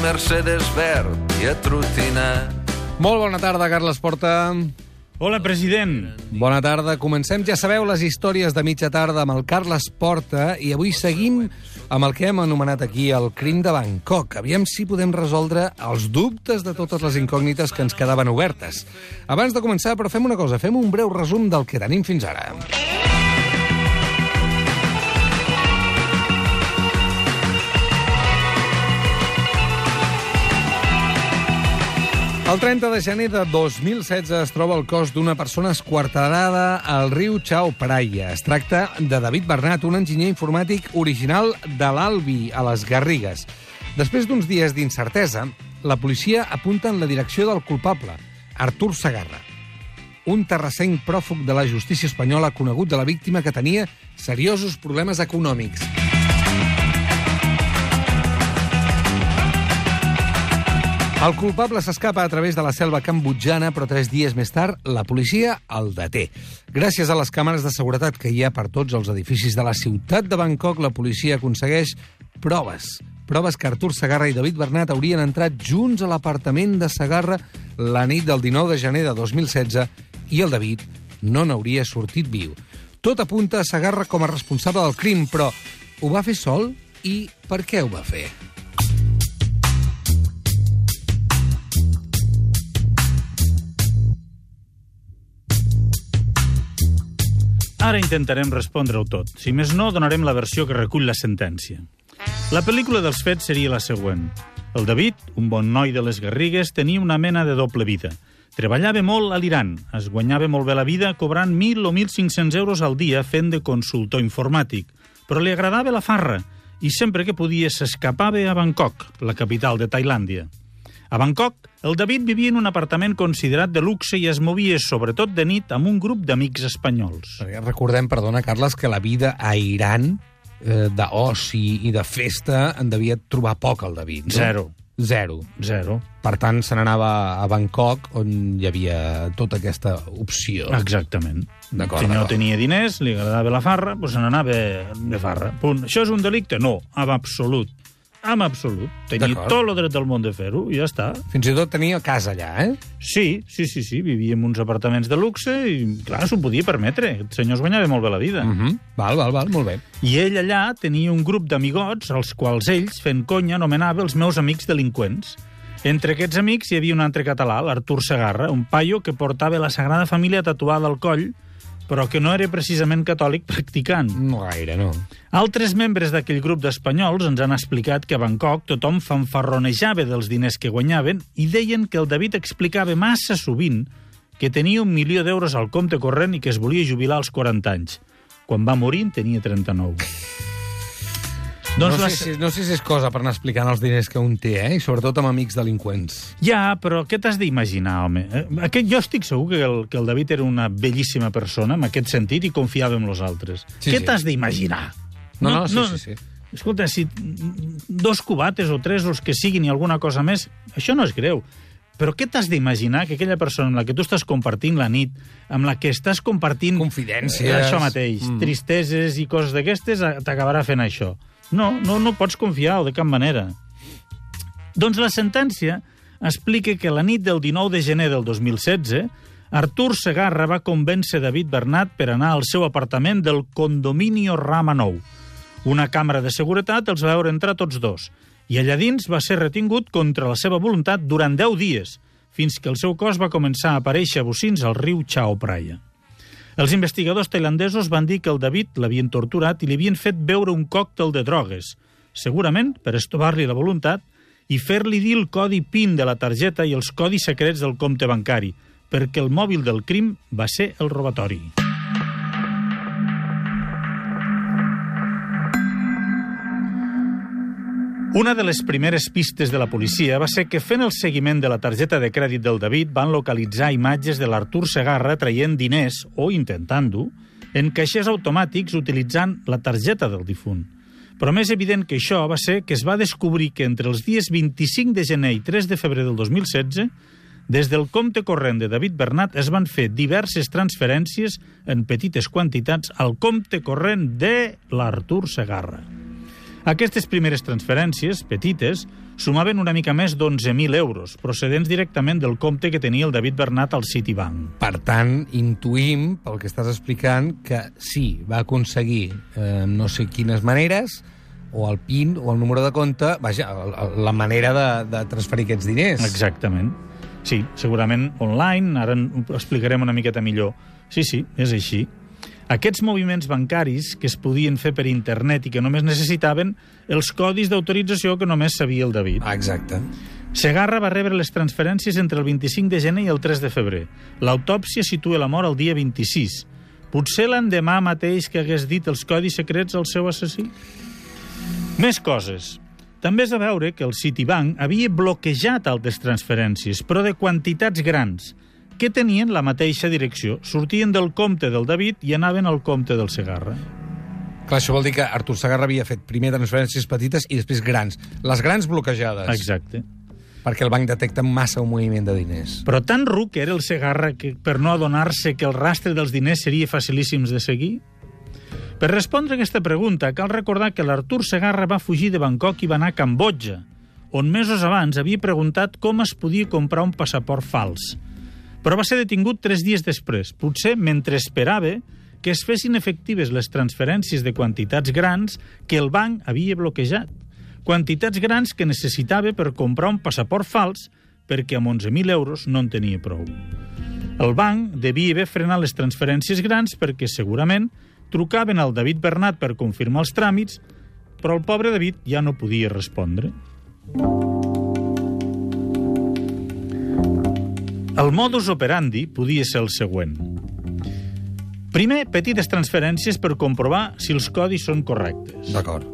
Mercedes verd i atrotinat. Molt bona tarda, Carles Porta. Hola, president. Bona tarda. Comencem, ja sabeu, les històries de mitja tarda amb el Carles Porta i avui seguim amb el que hem anomenat aquí el crim de Bangkok. Aviam si podem resoldre els dubtes de totes les incògnites que ens quedaven obertes. Abans de començar, però fem una cosa, fem un breu resum del que tenim fins ara. El 30 de gener de 2016 es troba el cos d'una persona esquarterada al riu Chao Phraya. Es tracta de David Bernat, un enginyer informàtic original de l'Albi, a les Garrigues. Després d'uns dies d'incertesa, la policia apunta en la direcció del culpable, Artur Sagarra, un terrassenc pròfug de la justícia espanyola conegut de la víctima que tenia seriosos problemes econòmics. El culpable s'escapa a través de la selva cambodjana, però tres dies més tard la policia el deté. Gràcies a les càmeres de seguretat que hi ha per tots els edificis de la ciutat de Bangkok, la policia aconsegueix proves. Proves que Artur Sagarra i David Bernat haurien entrat junts a l'apartament de Sagarra la nit del 19 de gener de 2016 i el David no n'hauria sortit viu. Tot apunta a Sagarra com a responsable del crim, però ho va fer sol i per què ho va fer? Ara intentarem respondre-ho tot. Si més no, donarem la versió que recull la sentència. La pel·lícula dels fets seria la següent. El David, un bon noi de les Garrigues, tenia una mena de doble vida. Treballava molt a l'Iran, es guanyava molt bé la vida cobrant 1.000 o 1.500 euros al dia fent de consultor informàtic, però li agradava la farra i sempre que podia s'escapava a Bangkok, la capital de Tailàndia. A Bangkok, el David vivia en un apartament considerat de luxe i es movia sobretot de nit amb un grup d'amics espanyols. Recordem, perdona, Carles, que la vida a Iran eh, d'oci i de festa en devia trobar poc el David. No? Zero. Zero. Zero. Per tant, se n'anava a Bangkok, on hi havia tota aquesta opció. Exactament. Si no tenia diners, li agradava la farra, doncs se n'anava de farra. Punt. Això és un delicte? No, en absolut. En absolut. Tenia tot el dret del món de fer-ho i ja està. Fins i tot tenia casa allà, eh? Sí, sí, sí, sí, vivia en uns apartaments de luxe i, clar, s'ho podia permetre. El senyor es guanyava molt bé la vida. Mm -hmm. Val, val, val, molt bé. I ell allà tenia un grup d'amigots, els quals ells, fent conya, anomenava els meus amics delinqüents. Entre aquests amics hi havia un altre català, l'Artur Segarra, un paio que portava la Sagrada Família tatuada al coll, però que no era precisament catòlic practicant. No gaire, no. Altres membres d'aquell grup d'espanyols ens han explicat que a Bangkok tothom fanfarronejava dels diners que guanyaven i deien que el David explicava massa sovint que tenia un milió d'euros al compte corrent i que es volia jubilar als 40 anys. Quan va morir en tenia 39. Doncs no, la- sé si, no sé si és cosa per anar explicant els diners que un té, eh? I sobretot amb amics delinqüents. Ja, però què t'has d'imaginar, home? Eh, Aquest, jo estic segur que el, que el David era una bellíssima persona, en aquest sentit, i confiava en los altres. Sí, què sí. t'has d'imaginar? No, no, sí, sí, sí. Escolta, si dos cubates o tres, els que siguin i alguna cosa més, això no és greu. Però què t'has d'imaginar que aquella persona amb la que tu estàs compartint la nit, amb la que estàs compartint... Confidències. Eh, Això mateix, Mm. tristeses i coses d'aquestes, t'acabarà fent això. No, no, no pots confiar de cap manera. Doncs la sentència explica que la nit del 19 de gener del 2016 Artur Segarra va convèncer David Bernat per anar al seu apartament del condominio Rama Nou. Una càmera de seguretat els va veure entrar tots dos i allà dins va ser retingut contra la seva voluntat durant 10 dies, fins que el seu cos va començar a aparèixer a bocins al riu Chao Phraya. Els investigadors tailandesos van dir que el David l'havien torturat i li havien fet beure un còctel de drogues, segurament per estovar-li la voluntat i fer-li dir el codi PIN de la targeta i els codis secrets del compte bancari, perquè el mòbil del crim va ser el robatori. Una de les primeres pistes de la policia va ser que fent el seguiment de la targeta de crèdit del David van localitzar imatges de l'Artur Segarra traient diners, o intentant-ho, en caixers automàtics utilitzant la targeta del difunt. Però més evident que això va ser que es va descobrir que entre els dies 25 de gener i 3 de febrer del 2016, des del compte corrent de David Bernat es van fer diverses transferències en petites quantitats al compte corrent de l'Artur Segarra. Aquestes primeres transferències, petites, sumaven una mica més d'11.000 euros, procedents directament del compte que tenia el David Bernat al Citibank. Per tant, intuïm, pel que estàs explicant, que sí, va aconseguir eh, no sé quines maneres, o el PIN, o el número de compte, vaja, la manera de, de transferir aquests diners. Exactament. Sí, segurament online, ara ho explicarem una miqueta millor. Sí, sí, és així. Aquests moviments bancaris que es podien fer per internet i que només necessitaven els codis d'autorització que només sabia el David. Exacte. Segarra va rebre les transferències entre el 25 de gener i el 3 de febrer. L'autòpsia situa la mort el dia 26. Potser l'endemà mateix que hagués dit els codis secrets al seu assassí? Més coses. També és a veure que el Citibank havia bloquejat altres transferències, però de quantitats grans, que tenien la mateixa direcció. Sortien del compte del David i anaven al compte del Segarra. Clar, això vol dir que Artur Segarra havia fet primer transferències petites i després grans. Les grans bloquejades. Exacte. Perquè el banc detecta massa un moviment de diners. Però tan ruc era el Segarra que, per no adonar-se que el rastre dels diners seria facilíssims de seguir? Per respondre a aquesta pregunta, cal recordar que l'Artur Segarra va fugir de Bangkok i va anar a Cambodja, on mesos abans havia preguntat com es podia comprar un passaport fals. Però va ser detingut tres dies després, potser mentre esperava que es fessin efectives les transferències de quantitats grans que el banc havia bloquejat. Quantitats grans que necessitava per comprar un passaport fals perquè amb 11.000 euros no en tenia prou. El banc devia haver frenat les transferències grans perquè segurament trucaven al David Bernat per confirmar els tràmits, però el pobre David ja no podia respondre. El modus operandi podia ser el següent. Primer, petites transferències per comprovar si els codis són correctes. D'acord.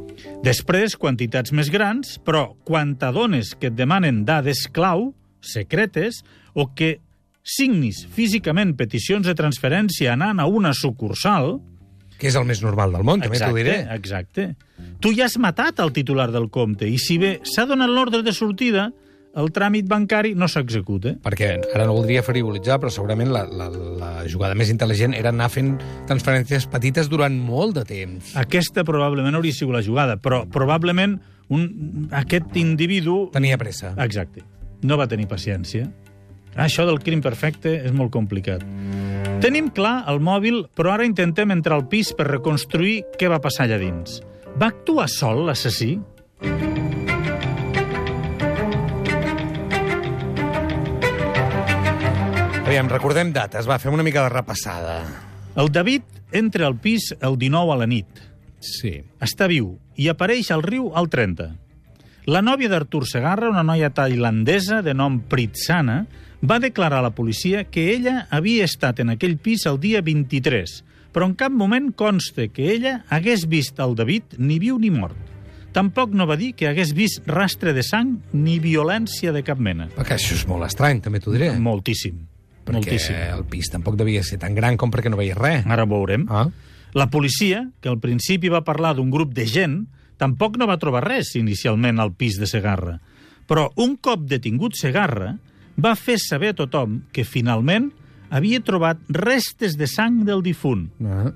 Després, quantitats més grans, però quan t'adones que et demanen dades clau, secretes, o que signis físicament peticions de transferència anant a una sucursal... Que és el més normal del món, també t'ho diré. exacte. Tu ja has matat el titular del compte i si bé s'ha donat l'ordre de sortida, el tràmit bancari no s'executa. Perquè ara no voldria frivolitzar, però segurament la, la, la jugada més intel·ligent era anar fent transferències petites durant molt de temps. Aquesta probablement hauria sigut la jugada, però probablement un, aquest individu... Tenia pressa. Exacte. No va tenir paciència. Això del crim perfecte és molt complicat. Tenim clar el mòbil, però ara intentem entrar al pis per reconstruir què va passar allà dins. Va actuar sol l'assassí? Aviam, recordem dates, va, fem una mica de repassada. El David entra al pis el 19 a la nit. Sí. Està viu i apareix al riu al 30. La nòvia d'Artur Segarra, una noia tailandesa de nom Pritsana, va declarar a la policia que ella havia estat en aquell pis el dia 23, però en cap moment consta que ella hagués vist el David ni viu ni mort. Tampoc no va dir que hagués vist rastre de sang ni violència de cap mena. Perquè això és molt estrany, també t'ho diré. Moltíssim. Perquè Moltíssim. el pis tampoc devia ser tan gran com perquè no veies res. Ara ho veurem. Ah. La policia, que al principi va parlar d'un grup de gent, tampoc no va trobar res inicialment al pis de Segarra. Però un cop detingut Segarra, va fer saber a tothom que finalment havia trobat restes de sang del difunt. ah.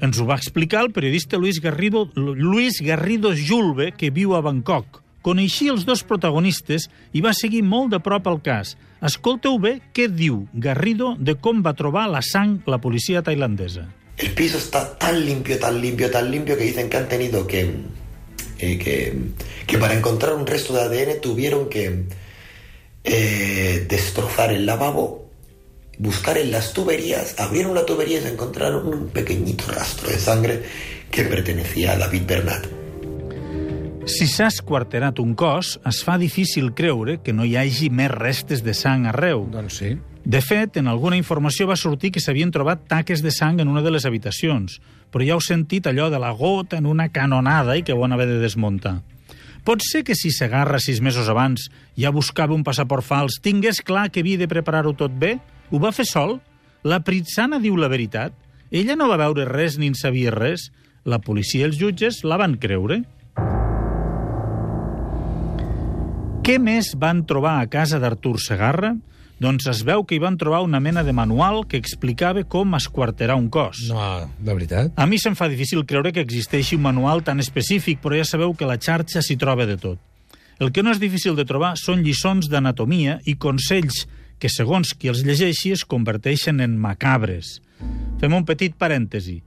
Ens ho va explicar el periodista Luis Garrido, Luis Garrido Julve, que viu a Bangkok. Coneixia els dos protagonistes i va seguir molt de prop el cas. Escolteu bé què diu Garrido de com va trobar la sang la policia tailandesa. El piso está tan limpio, tan limpio, tan limpio que dicen que han tenido que, eh, que, que para encontrar un resto de ADN tuvieron que eh, destrozar el lavabo, buscar en las tuberías, abrieron la tubería y se encontraron un pequeñito rastro de sangre que pertenecía a David Bernat. Si s'ha esquarterat un cos, es fa difícil creure que no hi hagi més restes de sang arreu. Doncs sí. De fet, en alguna informació va sortir que s'havien trobat taques de sang en una de les habitacions, però ja heu sentit allò de la gota en una canonada i que ho van haver de desmuntar. Pot ser que si Segarra sis mesos abans ja buscava un passaport fals, tingués clar que havia de preparar-ho tot bé? Ho va fer sol? La Pritzana diu la veritat? Ella no va veure res ni en sabia res? La policia i els jutges la van creure? Què més van trobar a casa d'Artur Segarra? Doncs es veu que hi van trobar una mena de manual que explicava com esquarterar un cos. No, de veritat? A mi se'm fa difícil creure que existeixi un manual tan específic, però ja sabeu que la xarxa s'hi troba de tot. El que no és difícil de trobar són lliçons d'anatomia i consells que, segons qui els llegeixi, es converteixen en macabres. Fem un petit parèntesi.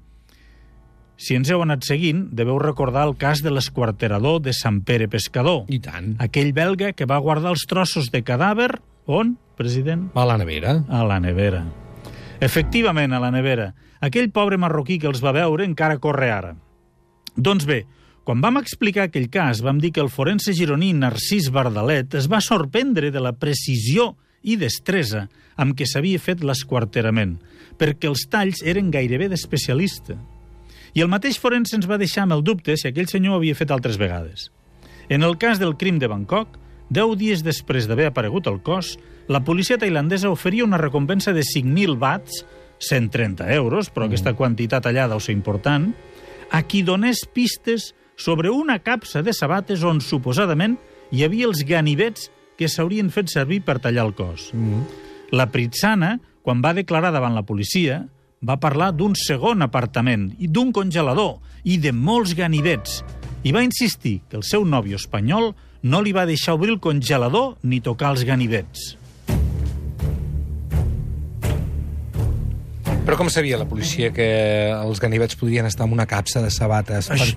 Si ens heu anat seguint, deveu recordar el cas de l'esquarterador de Sant Pere Pescador. I tant. Aquell belga que va guardar els trossos de cadàver... On, president? A la nevera. A la nevera. Efectivament, a la nevera. Aquell pobre marroquí que els va veure encara corre ara. Doncs bé, quan vam explicar aquell cas, vam dir que el forense gironí Narcís Bardalet es va sorprendre de la precisió i destresa amb què s'havia fet l'esquarterament, perquè els talls eren gairebé d'especialista. I el mateix forense ens va deixar amb el dubte si aquell senyor ho havia fet altres vegades. En el cas del crim de Bangkok, deu dies després d'haver aparegut el cos, la policia tailandesa oferia una recompensa de 5.000 bats, 130 euros, però mm. aquesta quantitat allà deu ser important, a qui donés pistes sobre una capsa de sabates on suposadament hi havia els ganivets que s'haurien fet servir per tallar el cos. Mm. La Pritzana, quan va declarar davant la policia, va parlar d'un segon apartament i d'un congelador i de molts ganivets i va insistir que el seu nòvio espanyol no li va deixar obrir el congelador ni tocar els ganivets. Però com sabia la policia que els ganivets podrien estar en una capsa de sabates? Això,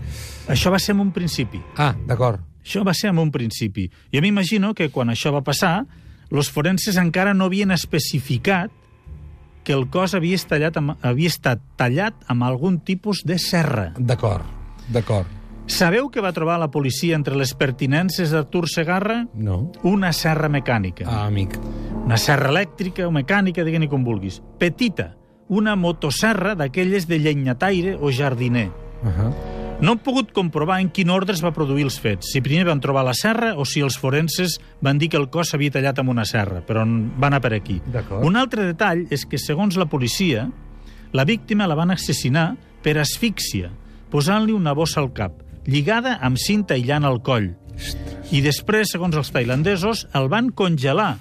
això va ser en un principi. Ah, d'acord. Això va ser en un principi. Jo m'imagino que quan això va passar, els forenses encara no havien especificat que el cos havia, tallat amb, havia estat tallat amb algun tipus de serra. D'acord, d'acord. Sabeu què va trobar la policia entre les pertinences d'Artur Segarra? No. Una serra mecànica. Ah, amic. Una serra elèctrica o mecànica, digue-n'hi com vulguis. Petita, una motosserra d'aquelles de llenyataire o jardiner. Uh -huh. No han pogut comprovar en quin ordre es va produir els fets, si primer van trobar la serra o si els forenses van dir que el cos s'havia tallat amb una serra, però va anar per aquí. Un altre detall és que, segons la policia, la víctima la van assassinar per asfíxia, posant-li una bossa al cap, lligada amb cinta aïllant al coll. I després, segons els tailandesos, el van congelar.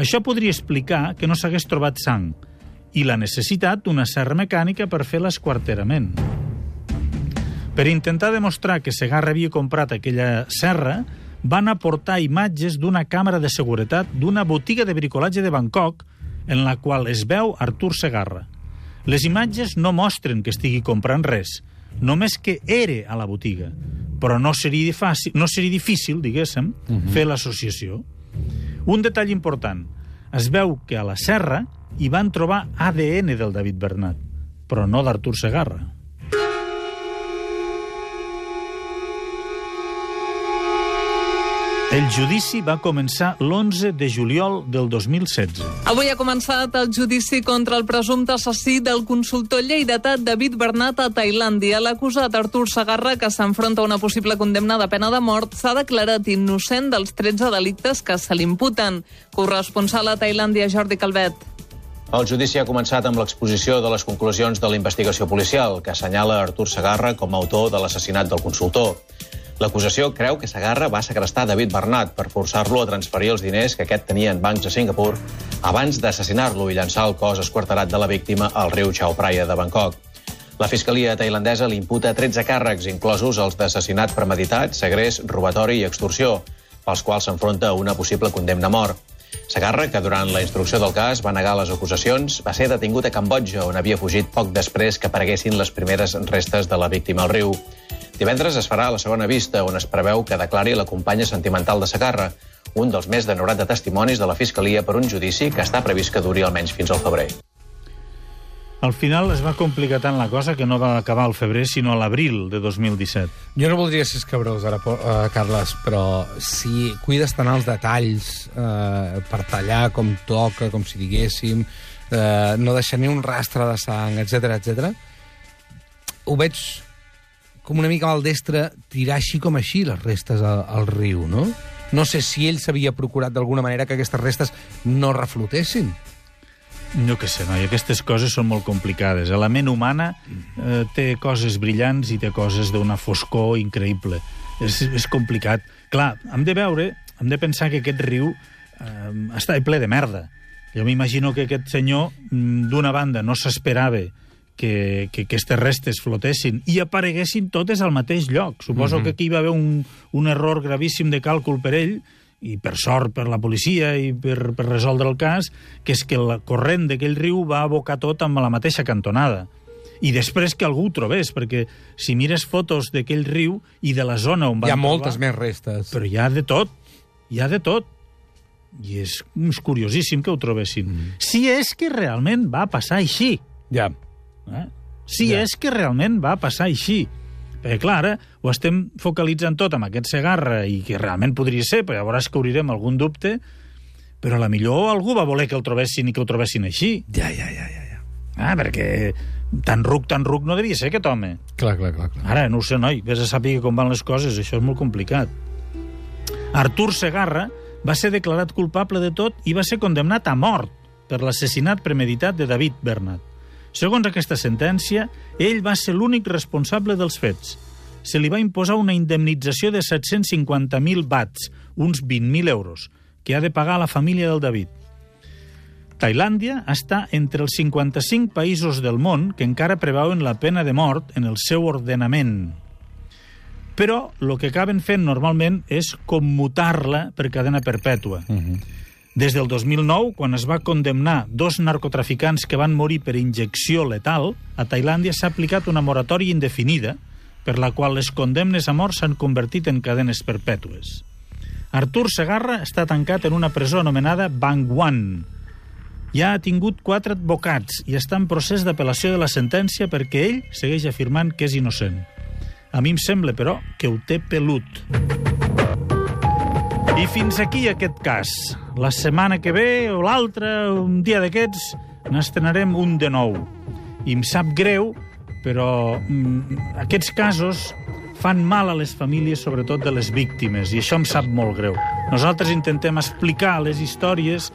Això podria explicar que no s'hagués trobat sang i la necessitat d'una serra mecànica per fer l'esquarterament. Per intentar demostrar que Segarra havia comprat aquella serra, van aportar imatges d'una càmera de seguretat d'una botiga de bricolatge de Bangkok en la qual es veu Artur Segarra. Les imatges no mostren que estigui comprant res, només que era a la botiga, però no seria, fàcil, no seria difícil, diguéssim, uh -huh. fer l'associació. Un detall important, es veu que a la serra hi van trobar ADN del David Bernat, però no d'Artur Segarra. El judici va començar l'11 de juliol del 2016. Avui ha començat el judici contra el presumpte assassí del consultor lleidatà David Bernat a Tailàndia. L'acusat Artur Sagarra, que s'enfronta a una possible condemna de pena de mort, s'ha declarat innocent dels 13 delictes que se l'imputen. Corresponsal a Tailàndia, Jordi Calvet. El judici ha començat amb l'exposició de les conclusions de la investigació policial, que assenyala Artur Sagarra com a autor de l'assassinat del consultor. L'acusació creu que Sagarra va segrestar David Bernat per forçar-lo a transferir els diners que aquest tenia en bancs a Singapur abans d'assassinar-lo i llançar el cos esquarterat de la víctima al riu Chao Phraya de Bangkok. La fiscalia tailandesa li imputa 13 càrrecs, inclosos els d'assassinat premeditat, segrest, robatori i extorsió, pels quals s'enfronta a una possible condemna a mort. Sagarra, que durant la instrucció del cas va negar les acusacions, va ser detingut a Cambodja, on havia fugit poc després que apareguessin les primeres restes de la víctima al riu. Divendres es farà la segona vista, on es preveu que declari la companya sentimental de Sagarra, un dels més de 90 testimonis de la Fiscalia per un judici que està previst que duri almenys fins al febrer. Al final es va complicar tant la cosa que no va acabar al febrer, sinó a l'abril de 2017. Jo no voldria ser escabrós ara, uh, Carles, però si cuides tant els detalls uh, per tallar com toca, com si diguéssim, uh, no deixar ni un rastre de sang, etc etc, ho veig com una mica maldestre tirar així com així les restes al, al riu, no? No sé si ell s'havia procurat d'alguna manera que aquestes restes no reflotessin. No que sé, noi, aquestes coses són molt complicades. La ment humana eh, té coses brillants i té coses d'una foscor increïble. És, és complicat. Clar, hem de veure, hem de pensar que aquest riu eh, està ple de merda. Jo m'imagino que aquest senyor, mm, d'una banda, no s'esperava que, que aquestes restes flotessin i apareguessin totes al mateix lloc. Suposo mm -hmm. que aquí hi va haver un, un error gravíssim de càlcul per ell, i per sort per la policia i per, per resoldre el cas, que és que el corrent d'aquell riu va abocar tot amb la mateixa cantonada. I després que algú ho trobés, perquè si mires fotos d'aquell riu i de la zona on van Hi ha trobar, moltes més restes. Però hi ha de tot, hi ha de tot. I és, és curiosíssim que ho trobessin. Mm. Si és que realment va passar així. Ja. Eh? Si Ja. és que realment va passar així. Perquè, clar, ara ho estem focalitzant tot amb aquest Segarra i que realment podria ser, però llavors que obrirem algun dubte, però a la millor algú va voler que el trobessin i que ho trobessin així. Ja, ja, ja, ja. ja. Ah, perquè tan ruc, tan ruc no devia ser aquest home. Clar, clar, clar. clar. Ara, no ho sé, noi, vés a saber com van les coses, això és molt complicat. Artur Segarra va ser declarat culpable de tot i va ser condemnat a mort per l'assassinat premeditat de David Bernat. Segons aquesta sentència, ell va ser l'únic responsable dels fets. Se li va imposar una indemnització de 750.000 bats, uns 20.000 euros, que ha de pagar la família del David. Tailàndia està entre els 55 països del món que encara preveuen la pena de mort en el seu ordenament. Però el que acaben fent normalment és commutar-la per cadena perpètua. Uh -huh. Des del 2009, quan es va condemnar dos narcotraficants que van morir per injecció letal, a Tailàndia s'ha aplicat una moratòria indefinida per la qual les condemnes a mort s'han convertit en cadenes perpètues. Artur Segarra està tancat en una presó anomenada Bangwan. Ja ha tingut quatre advocats i està en procés d'apel·lació de la sentència perquè ell segueix afirmant que és innocent. A mi em sembla, però, que ho té pelut. I fins aquí aquest cas. La setmana que ve o l'altra, un dia d'aquests, n'estrenarem un de nou. I em sap greu, però mm, aquests casos fan mal a les famílies, sobretot de les víctimes, i això em sap molt greu. Nosaltres intentem explicar les històries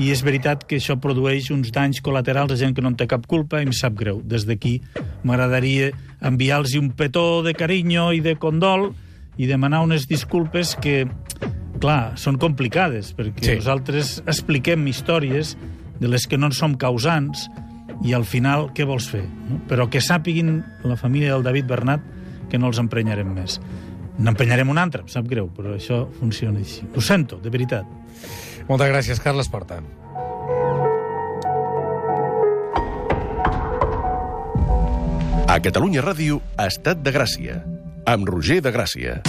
i és veritat que això produeix uns danys col·laterals a gent que no en té cap culpa i em sap greu. Des d'aquí m'agradaria enviar-los un petó de carinyo i de condol i demanar unes disculpes que, clar, són complicades, perquè Sí. nosaltres expliquem històries de les que no en som causants i al final què vols fer? No? Però que sàpiguin la família del David Bernat que no els emprenyarem més. N'emprenyarem un altre, em sap greu, però això funciona així. Ho sento, de veritat. Moltes gràcies, Carles Porta. A Catalunya Ràdio, Estat de Gràcia, amb Roger de Gràcia.